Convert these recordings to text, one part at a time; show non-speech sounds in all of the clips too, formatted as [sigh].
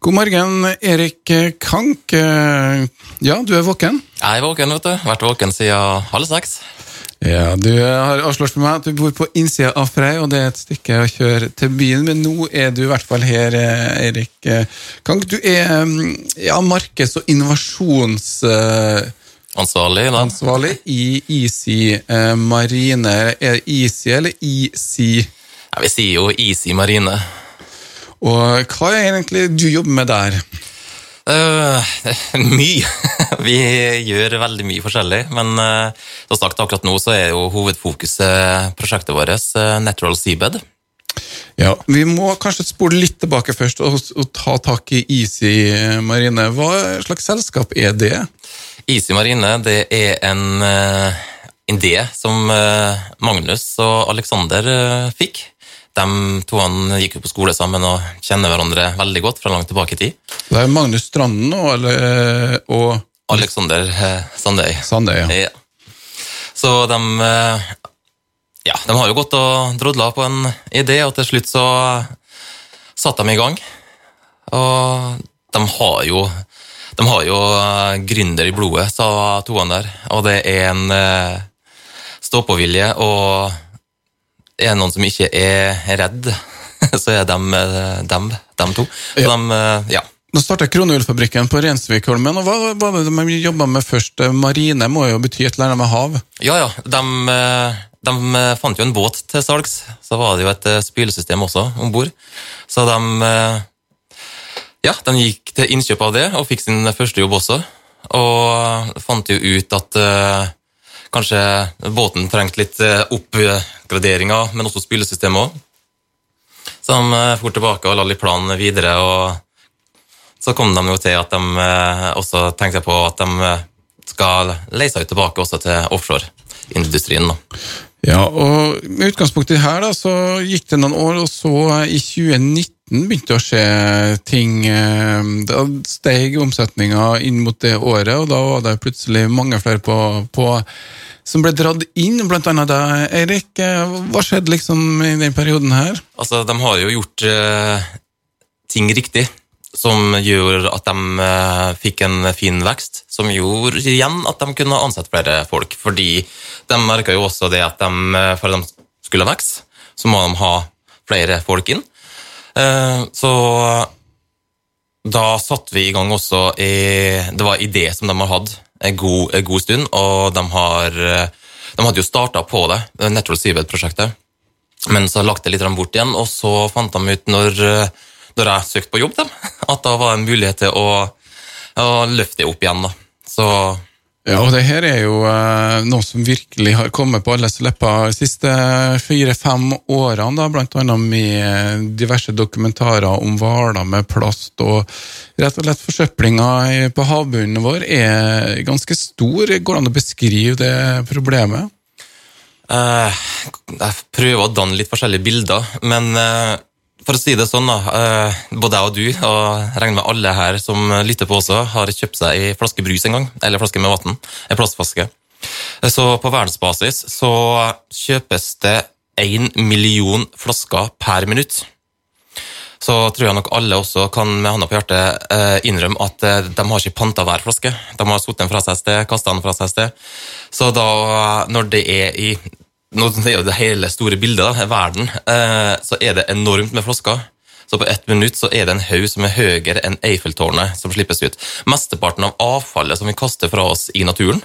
God morgen, Erik Kank. Ja, du er våken? Jeg er våken, vet du. Vært våken siden halv seks. Ja, Du har avslørt for meg at du bor på innsida av Frei, og det er et stykke å kjøre til byen, men nå er du i hvert fall her, Erik Kank. Du er ja, markeds- og innovasjonsansvarlig Ansvarlig, i Easy Marine. Er det Easy eller Easy? Ja, vi sier jo Easy Marine. Og hva er egentlig du jobber med der? Uh, [laughs] mye. Vi gjør veldig mye forskjellig. Men uh, som sagt, akkurat nå så er jo hovedfokuset prosjektet vårt uh, Natural Seabed. Ja, Vi må kanskje spole litt tilbake først og, og, ta tak i Easy Marine. Hva slags selskap er det? Easy Marine det er en uh, idé som Magnus og Alexander fikk de to gikk jo på skole sammen og kjenner hverandre veldig godt fra langt tilbake i tid. Det er Magnus Stranden og, eller, og Alexander eh, Sandøy. Sandøy, ja. ja. Så de eh, Ja, de har jo gått og drodla på en idé, og til slutt så satte de i gang. Og de har jo de har jo eh, gründer i blodet, sa toene der. Og det er en stå-på-vilje og er det noen som ikke er redd, [laughs] så er dem, eh, dem, dem to. Så ja. De, eh, ja. Nå starta Kronhjulfabrikken på Rensvikholmen. og Hva var det de jobba med først? Marine må jo bety et eller annet med hav? Ja, ja. De, eh, de, fant jo en båt til salgs. Så var det jo et spylesystem også om bord. Så de, ja, de gikk til innkjøp av det og fikk sin første jobb også. Og fant jo ut at Kanskje båten trengte litt eh, oppgraderinger, men også spillesystemet òg. Så de eh, for tilbake og la litt plan videre, og så kom de jo til at de eh, også tenkte på at de skal leie seg ut tilbake også til offshoreindustrien. Ja, og med utgangspunkt i her da, så gikk det noen år, og så i 2019 begynte å skje ting. Da steg omsetninga inn mot det året, og da var det plutselig mange flere på, på som ble dratt inn, blant annet deg, Eirik. Hva skjedde liksom i den perioden her? Altså, De har jo gjort uh, ting riktig, som gjør at de uh, fikk en fin vekst. Som gjorde igjen at de kunne ansette flere folk. Fordi de merka jo også det at de, uh, for at de skulle vokse, så må de ha flere folk inn. Så da satte vi i gang også i, Det var idé som de har hatt en god, en god stund, og de, har, de hadde jo starta på det, Natural Seabed-prosjektet, men så lagt det litt bort igjen, og så fant de ut, når, når jeg søkte på jobb, dem, at da var det en mulighet til å, å løfte det opp igjen. Da. Så ja, og det her er jo eh, noe som virkelig har kommet på alles lepper de siste fire-fem årene, da, blant annet med diverse dokumentarer om hvaler med plast. og Rett og slett forsøplinga på havbunnen vår er ganske stor. Går det an å beskrive det problemet? Eh, jeg prøver å danne litt forskjellige bilder, men eh, for å si det sånn, da. Eh, både jeg og du, og regner med alle her som lytter på også, har kjøpt seg ei flaske brus en gang. Eller flaske med vann. En plastflaske. Så på verdensbasis så kjøpes det én million flasker per minutt. Så tror jeg nok alle også kan med hånda på hjertet eh, innrømme at eh, de har ikke panta hver flaske. De har satt den fra seg et sted, kasta den fra seg et sted. Så da, når det er i nå er jo det hele store bildet, da, verden, eh, så er det enormt med flasker. Så på ett minutt så er det en haug som er høyere enn Eiffeltårnet som slippes ut. Mesteparten av avfallet som vi kaster fra oss i naturen,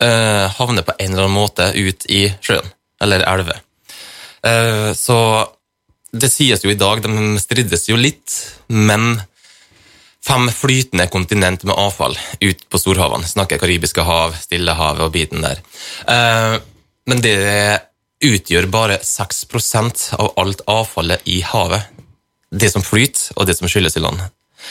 eh, havner på en eller annen måte ut i sjøen eller elver. Eh, så det sies jo i dag, de strides jo litt, men fem flytende kontinent med avfall ut på storhavene. Snakker Karibiske hav, Stillehavet og biten der. Men det utgjør bare 6% av alt avfallet i havet. Det som flyter, og det som skylles i land.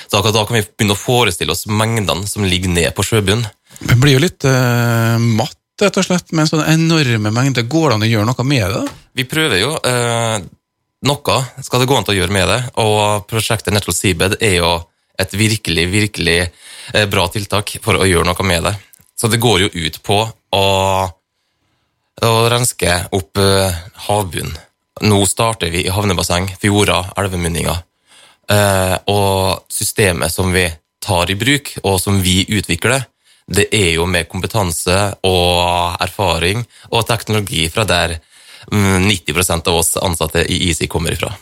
Så da kan vi begynne å forestille oss mengdene som ligger ned på sjøbunnen. Det blir jo litt uh, matt, rett og slett, med sånne enorme mengder. Går det an å gjøre noe med det? Vi prøver jo. Uh, noe skal det gå an til å gjøre med det, og prosjektet Natural Seabed er jo et virkelig, virkelig uh, bra tiltak for å gjøre noe med det. Så det går jo ut på å og renske opp uh, havbunnen. Nå starter vi i havnebasseng, fjorder, elvemunninger. Eh, og systemet som vi tar i bruk, og som vi utvikler, det er jo med kompetanse og erfaring og teknologi fra der 90 mm, av oss ansatte i Easy kommer ifra.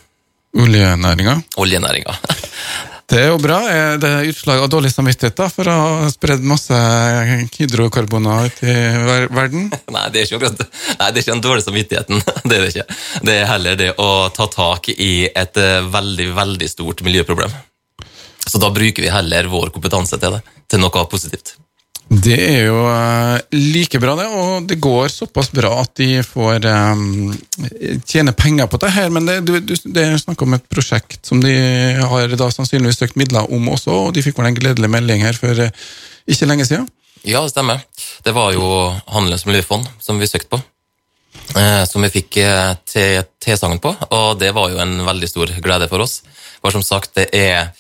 Oljenæringa? Oljenæringa. [laughs] Det er jo bra. Er det utslag av dårlig samvittighet da, for å ha spredd masse hydrokarboner ut i verden? [laughs] Nei, det er Nei, det er ikke den dårlige samvittigheten. [laughs] Det er det ikke. Det er heller det å ta tak i et eh, veldig, veldig stort miljøproblem. Så da bruker vi heller vår kompetanse til det, til noe positivt. Det er jo uh, like bra, det. Og det går såpass bra at de får um, tjene penger på det her. Men det, du, det er snakk om et prosjekt som de har da sannsynligvis søkt midler om også, og de fikk vel en gledelig melding her for uh, ikke lenge siden? Ja, det stemmer. Det var jo Handelens miljøfond som vi søkte på. Som vi fikk tilsagn på, og det var jo en veldig stor glede for oss. For som sagt, det er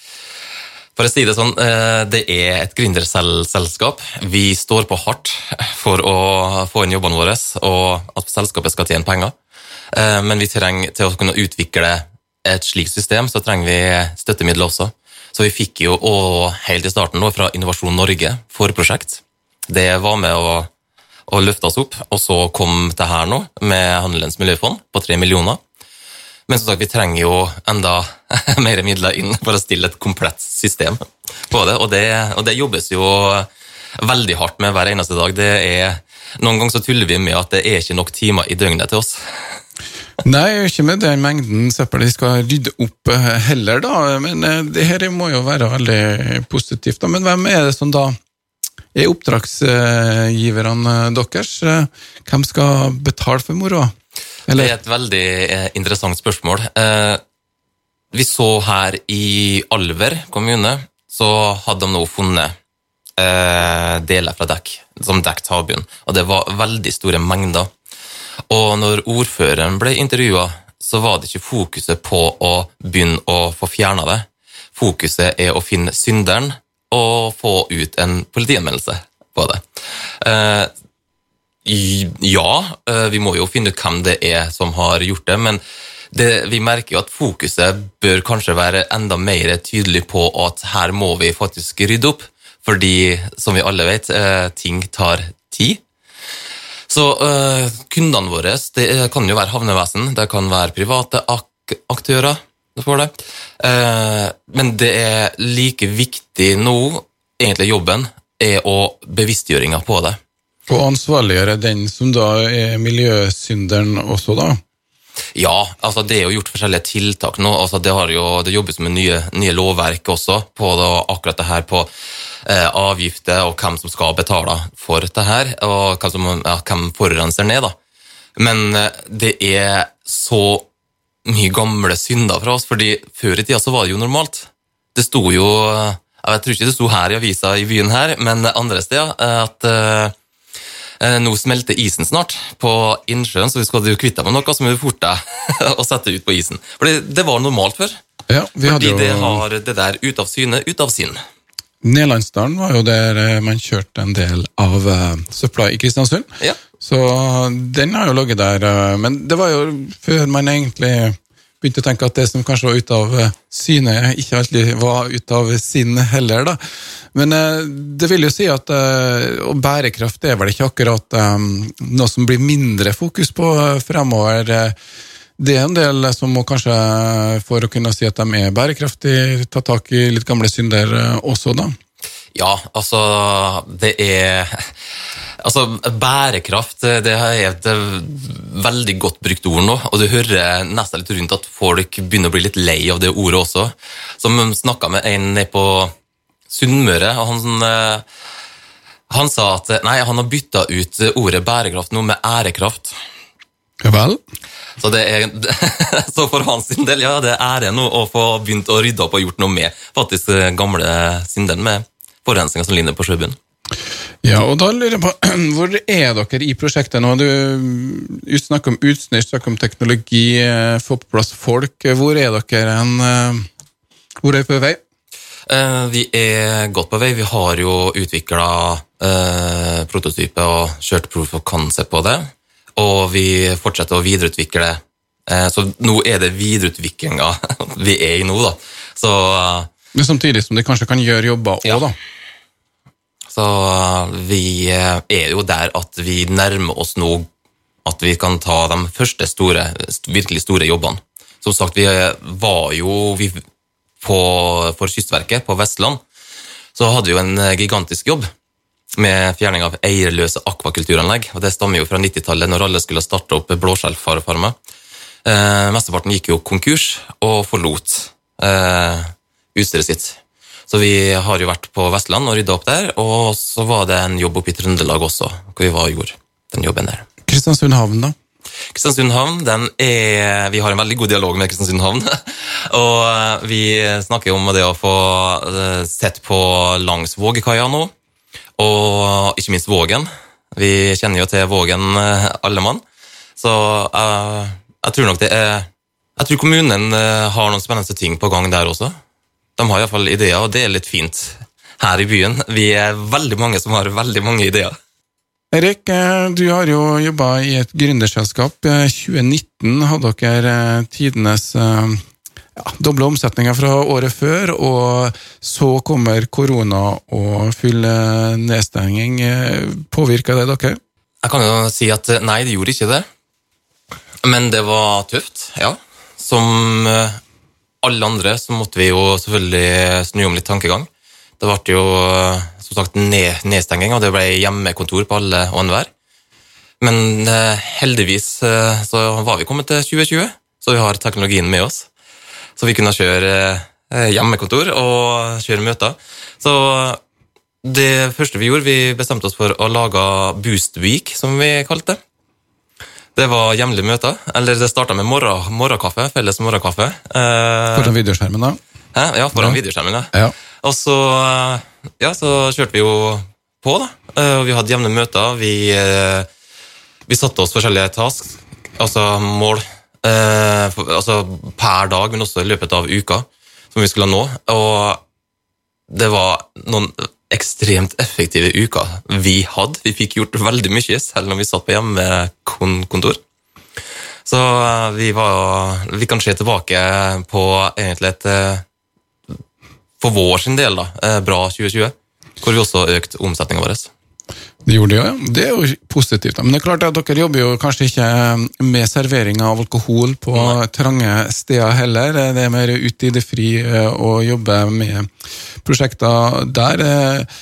for å si det sånn, eh, det er et gründerselskap. Vi står på hardt for å få inn jobbene våre, og at selskapet skal tjene penger. Eh, men vi trenger til å kunne utvikle et slikt system, så trenger vi støttemidler også. Så vi fikk jo helt i starten nå fra Innovasjon Norge forprosjekt. Det var med å, å løfte oss opp, og så kom det her nå med Handelens miljøfond på tre millioner. Men som sagt, vi trenger jo enda [laughs] mer midler inn for å stille et komplett system på det. Og det, og det jobbes jo veldig hardt med hver eneste dag. Det er, noen ganger så tuller vi med at det er ikke nok timer i døgnet til oss. Nei, ikke med den mengden søppel de skal rydde opp eh, heller, da. Men eh, det her må jo være veldig positivt. da. Men hvem er det som da er oppdragsgiverne deres? Hvem skal betale for moroa? Eller? Det er et veldig eh, interessant spørsmål. Eh, vi så her i Alver kommune, så hadde de nå funnet eh, deler fra dekk, som dekket havbunnen. Og det var veldig store mengder. Og når ordføreren ble intervjua, så var det ikke fokuset på å begynne å få fjerna det. Fokuset er å finne synderen og få ut en politianmeldelse på det. Ja, eh, vi må jo finne ut hvem det er som har gjort det, men det, vi merker jo at fokuset bør kanskje være enda mer tydelig på at her må vi faktisk rydde opp, fordi som vi alle vet, eh, ting tar tid. Så uh, kundene våre det kan jo være havnevesen, det kan være private ak aktører. Det. Men det er like viktig nå, egentlig jobben, er å bevisstgjøringa på det. Og ansvarliggjøre den som da er miljøsynderen også, da? Ja, altså det er jo gjort forskjellige tiltak nå. Altså det, har jo, det, jobbes med nye, nye lovverk også på da, akkurat det her på eh, avgifter og hvem som skal betale for det her, og hvem, som, ja, hvem forurenser ned. da. Men eh, det er så mye gamle synder fra oss, fordi før i tida så var det jo normalt. Det sto jo Jeg tror ikke det sto her i avisa i byen her, men andre steder at eh, Eh, nå smelter isen snart på innsjøen, så skal du kvitte deg med noe, så må du forte deg og sette ut på isen. Fordi det var normalt før. Ja, Fordi jo... det har det der ut av syne, ut av sinn. Nedlandsdalen var jo der eh, man kjørte en del av uh, søpla i Kristiansund. Ja. Så den har jo ligget der. Men det var jo før man egentlig begynte å tenke at det som kanskje var ute av eh, syne, ikke alltid var ute av sinn heller. da. Men eh, det vil jo si at eh, bærekraft er vel ikke akkurat noe som blir mindre fokus på fremover. Det er en del som må kanskje, for å kunne si at de er bærekraftige, ta tak i litt gamle synder også, da? Ja, altså Det er Altså, Bærekraft det er et veldig godt brukt ord nå, og du hører nesten litt rundt at folk begynner å bli litt lei av det ordet også. Som snakka med en nede på Sunnmøre, og han, eh, han sa at nei, han har bytta ut ordet bærekraft nå med ærekraft. Ja vel? Så, er, [laughs] så, for hans sin del, ja, det er ære nå å få begynt å rydde opp og gjort noe med faktisk gamle synderen med forurensninga som ligner på sjøbunnen. Ja, og da lurer jeg på, [clears throat] Hvor er dere i prosjektet nå? Du snakker om utstyr, snakker om teknologi, eh, få på plass folk. Hvor er dere hen? Eh, hvor er dere på vei? Eh, vi er godt på vei. Vi har jo utvikla eh, prototype og kjørt proof of concept på det. Og vi fortsetter å videreutvikle. Eh, så nå er det videreutviklinga [laughs] vi er i nå, da. Så, Men samtidig som de kanskje kan gjøre jobber òg, Ja. da. Så uh, vi uh, er jo der at vi nærmer oss nå at vi kan ta de første store, virkelig store jobbene. Som sagt, vi uh, var jo vi, på, for Kystverket på Vestland, så hadde vi jo en gigantisk jobb med fjerning av eierløse akvakulturanlegg. og Det stammer jo fra 90-tallet, når alle skulle starte opp blåskjellfarefarmer. Eh, mesteparten gikk jo konkurs og forlot eh, utstyret sitt. Så vi har jo vært på Vestland og rydda opp der, og så var det en jobb oppe i Trøndelag også, hvor vi var og gjorde den jobben der. Kristiansund havn, da. Kristiansund havn, den er, vi har en veldig god dialog med Kristiansund havn. [laughs] og eh, vi snakker om det å få eh, sett på langs Vågekaia nå, og ikke minst Vågen. Vi kjenner jo til Vågen, eh, alle mann. Så eh, jeg tror nok det er Jeg tror kommunen har noen spennende ting på gang der også. De har iallfall ideer, og det er litt fint her i byen. Vi er veldig mange som har veldig mange ideer. Erik, eh, du har jo jobba i et gründerselskap. Eh, 2019 hadde dere eh, tidenes eh, ja, doble omsetninger fra året før, og så kommer korona og full eh, nedstenging. Eh, Påvirker det dere? Jeg kan jo si at eh, nei, det gjorde ikke det. Men det var tøft, ja. Som eh, alle andre så måtte vi jo selvfølgelig snu om litt tankegang. Det ble jo eh, som sagt ned, nedstenging, og det ble hjemmekontor på alle og enhver. Men eh, heldigvis eh, så var vi kommet til 2020, så vi har teknologien med oss. Så vi kunne kjøre hjemmekontor og kjøre møter. Så det første vi gjorde, vi bestemte oss for å lage Boost Week, som vi kalte det. Det var jevnlige møter. Eller det starta med morgen, morgenkaffe, felles morgenkaffe. Eh, Foran videoskjermen, da? hæ? Ja, foran Ja. videoskjermen, ja. Ja. Og så, eh, ja, så kjørte vi jo på, da. Eh, Og vi hadde jevne møter. Vi, eh, vi satte oss forskjellige tasks, altså mål, eh, for- altså per dag, men også i løpet av uka, som vi skulle nå. Og det var noen ekstremt effektive uker vi hadde. Vi fikk gjort veldig mye, selv når vi satt på hjemmekontor. Så eh, vi var Vi kan se tilbake på egentlig et eh, for vår sin del da, eh, bra 2020, hvor vi også økte omsetningen vår. Det gjorde de òg, ja. Det er jo positivt. Men det er klart at dere jobber jo kanskje ikke med servering av alkohol på trange steder heller. Det er mer ute i det fri eh, å jobbe med prosjekter der. Eh,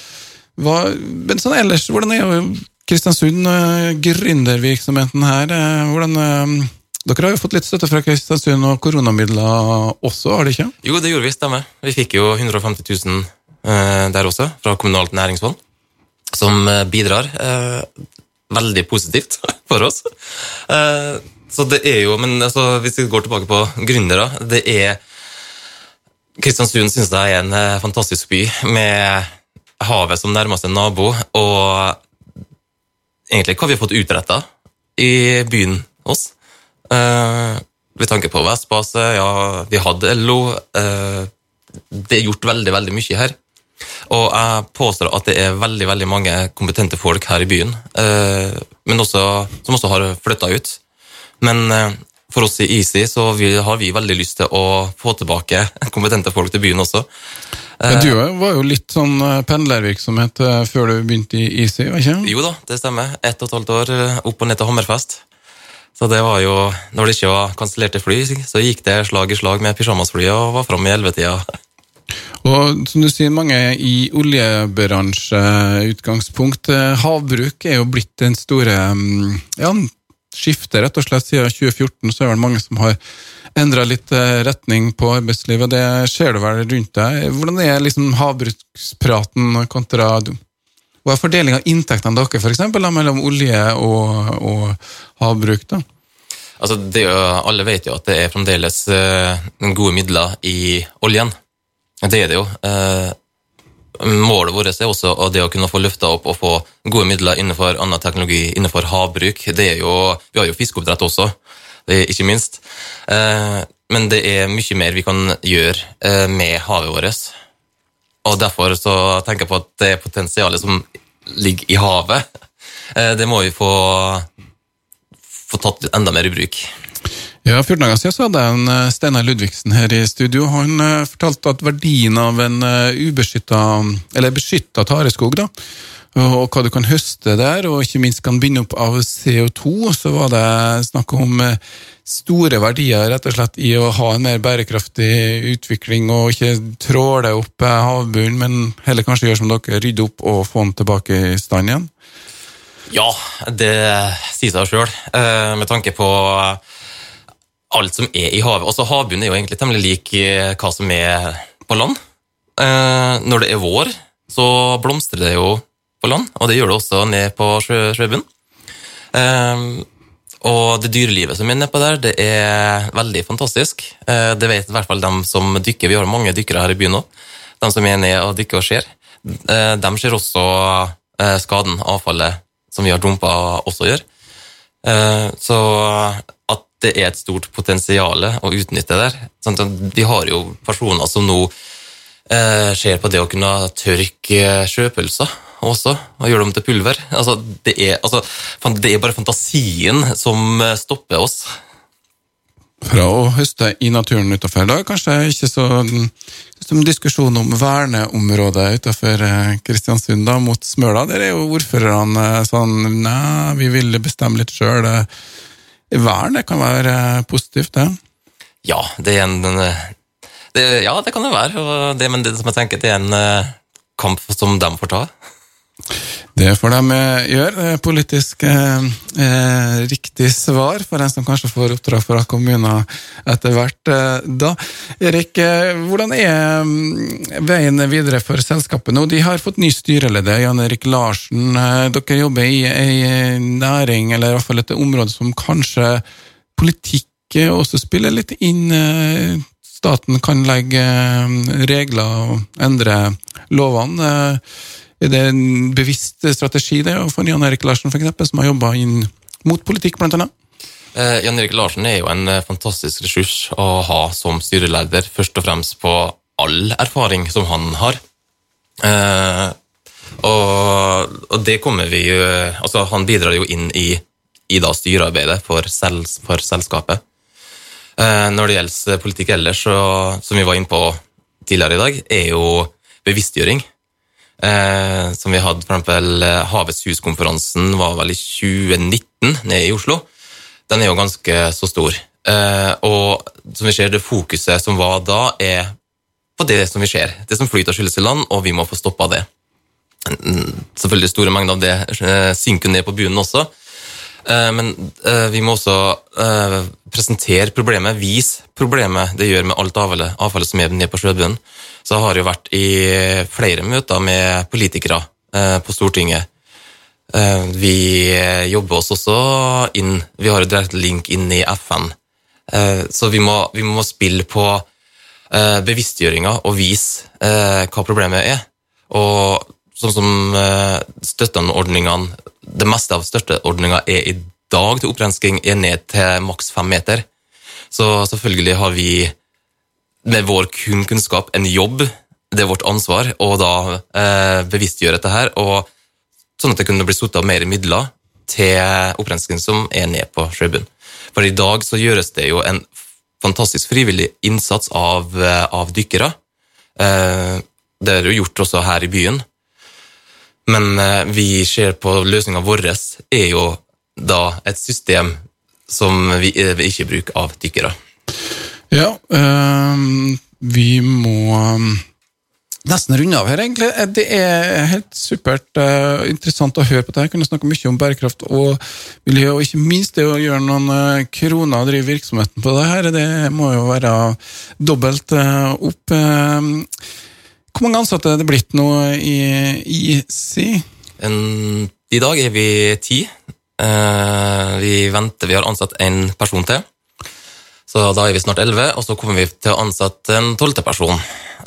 Hva, men sånn ellers, hvordan er jo Kristiansund, eh, gründervirksomheten her? eh, Hvordan, eh, dere har jo fått litt støtte fra Kristiansund og koronamidler også, har de ikke? Jo, det gjorde vi, stemmer. Vi fikk jo 150 000 eh, der også, fra Kommunalt næringsfond, som eh, bidrar eh, veldig positivt [laughs] for oss. Eh, så det er jo, men altså, hvis vi går tilbake på gründere, det er Kristiansund synes jeg er en fantastisk by, med havet som nærmeste nabo, og egentlig hva vi har fått utretta i byen oss. Eh, tanke tenker på Vestbase, ja, vi hadde LO. eh, det er gjort veldig, veldig mye her. Og jeg påstår at det er veldig veldig mange kompetente folk her i byen, eh, men også, som også har flytta ut. Men eh, for oss i Easy så vi, har vi veldig lyst til å få tilbake [laughs] kompetente folk til byen også. Men du var jo litt sånn eh, pendlervirksomhet eh, før du begynte i Easy? ikke? Jo da, det stemmer. Ett og et halvt år eh, opp og ned til Hammerfest. Så det var jo, når det ikke var kansellerte fly, så gikk det slag i slag med pyjamasflyet og var framme i ellevetida. Og som du sier, mange i oljebransjeutgangspunkt. utgangspunkt. Havbruk er jo blitt den store mm, ja, skiftet, rett og slett. Siden 2014 så er det mange som har endra litt eh, retning på arbeidslivet. Det ser du vel rundt deg. Hvordan er liksom havbrukspraten kontra Hva er fordelinga av inntektene dere for eksempel, mellom olje og, og havbruk? da? Altså, jo, alle vet jo at det er fremdeles eh, gode midler i oljen. Det er det jo. Eh, målet vårt er også det å kunne få løfta opp og få gode midler innenfor annen teknologi, innenfor havbruk. Jo, vi har jo fiskeoppdrett også, ikke minst. Eh, men det er mye mer vi kan gjøre eh, med havet vårt. Og derfor så tenker jeg på at det potensialet som ligger i havet, det må vi få, få tatt enda mer i bruk. Ja, 14 dager siden så hadde jeg en eh, Steinar Ludvigsen her i studio. Han uh, fortalte at verdien av en uh, ubeskytta, eller beskytta tareskog, da, og, hva du kan høste der, og ikke minst kan binde opp av CO2, så var det snakk om store verdier rett og slett i å ha en mer bærekraftig utvikling, og ikke tråle opp havbunnen, men heller kanskje gjøre som dere, rydde opp og få den tilbake i stand igjen. Ja, det sier seg sjøl, med tanke på alt som er i havet. Også Havbunnen er jo egentlig temmelig lik eh, hva som er på land. Eh, når det er vår, så blomstrer det jo på land, og det gjør det også ned på sjø, sjøbunnen. Eh, og det dyrelivet som er nedpå der, det er veldig fantastisk. Det vet i hvert fall de som dykker. Vi har mange dykkere her i byen nå. De som er nede og dykker og ser. De ser også skaden avfallet som vi har dumpa, også gjør. Så det er et stort potensial å utnytte der. Sånn vi har jo personer som nå eh, ser på det å kunne tørke sjøpølser også, og gjøre dem til pulver. Altså, det, er, altså, det er bare fantasien som eh, stopper oss. Fra å høste i naturen utenfor. Da kanskje ikke så som diskusjon om verneområdet utenfor eh, Kristiansund da, mot Smøla. Der er jo ordførerne eh, sånn Nei, vi vil bestemme litt sjøl vern det kan være eh, positivt, det? Ja, det er en det, Ja, det kan det være. Det, men det som jeg tenker, det er en uh, kamp som de får ta. Det får de eh, gjøre. Politisk eh, riktig svar for en som kanskje får oppdrag fra kommuner etter hvert. Eh, da. Erik, hvordan er mm, veien videre for selskapet nå? De har fått ny styreleder, Jan Erik Larsen. Dere jobber i ei næring, eller i hvert fall et område som kanskje politikk også spiller litt inn. Staten kan legge regler og endre lovene. Er det en bevisst strategi det for Jan Erik Larsen, for eksempel, som har jobba inn mot politikk, blant annet? Eh, Jan Erik Larsen er jo en eh, fantastisk ressurs å ha som styreleder, først og fremst på all erfaring som han har. Eh, og, og, det kommer vi jo Altså, han bidrar jo inn i, i da styrearbeidet for, sel, for selskapet. Eh, når det gjelder politikk ellers, så, som vi var inne på tidligere i dag, er jo bevisstgjøring eh, som vi hadde eksempel eh, Havets hus-konferansen var vel i 2019 nede i Oslo. Den er jo ganske så stor. Eh, og som vi ser, det fokuset som var da, er på det som vi ser. Det som flyter skyldes i land, og vi må få stoppa det. Selvfølgelig store mengder av det eh, synker ned på bunnen også. Eh, men vi må også presentere problemet, vise problemet det gjør med alt avfallet, avfallet som er nede på sjøbunnen så har jeg vært i flere møter med politikere eh, på Stortinget. Eh, vi jobber oss også inn Vi har en direkte link inn i FN. Eh, så vi må, vi må spille på bevisstgjøringa og vise hva problemet er. Og sånn som støtteordningene Det meste av støtteordninga er i dag til opprensking er ned til maks fem meter. Så selvfølgelig har vi med vår kun kunnskap en jobb. Det er vårt ansvar å da eh, bevisstgjøre dette her, og sånn at det kunne bli satt av mer midler til opprenskning som er ned på sjøbunnen. For i dag så gjøres det jo en fantastisk frivillig innsats av, eh, av dykkere. Eh, det er jo gjort også her i byen. Men eh, vi ser på løsninga vår er jo da et system som vi, eh, vi ikke bruker av dykkere. Ja, øh, vi må ehm, nesten runde av her, egentlig. Eh, det er helt supert uh, interessant å høre på det. Jeg kunne snakke mye om bærekraft og miljø, og ikke minst det å gjøre noen uh, kroner og drive virksomheten på det her. Det må jo være dobbelt uh, opp. Ehm, hvor mange ansatte er det blitt nå i IC? I dag er vi ti. vi venter, vi har ansatt en person til. Så da er vi snart elleve, og så kommer vi til å ansette en tolvte person.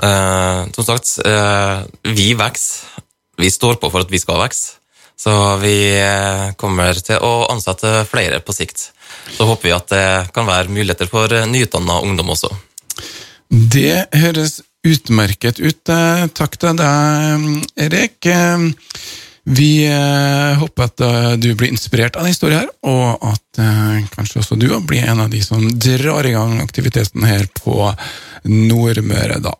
Eh, som sagt, eh, vi vokser. Vi står på for at vi skal vokse. Så vi eh, kommer til å ansette flere på sikt. Så håper vi at det kan være muligheter for nyutdanna ungdom også. Det høres utmerket ut. Eh, takk til deg, Erik. Vi eh, håper at eh, du blir inspirert av denne historien, her, og at eh, kanskje også du blir en av de som drar i gang aktiviteten her på Nordmøre. da.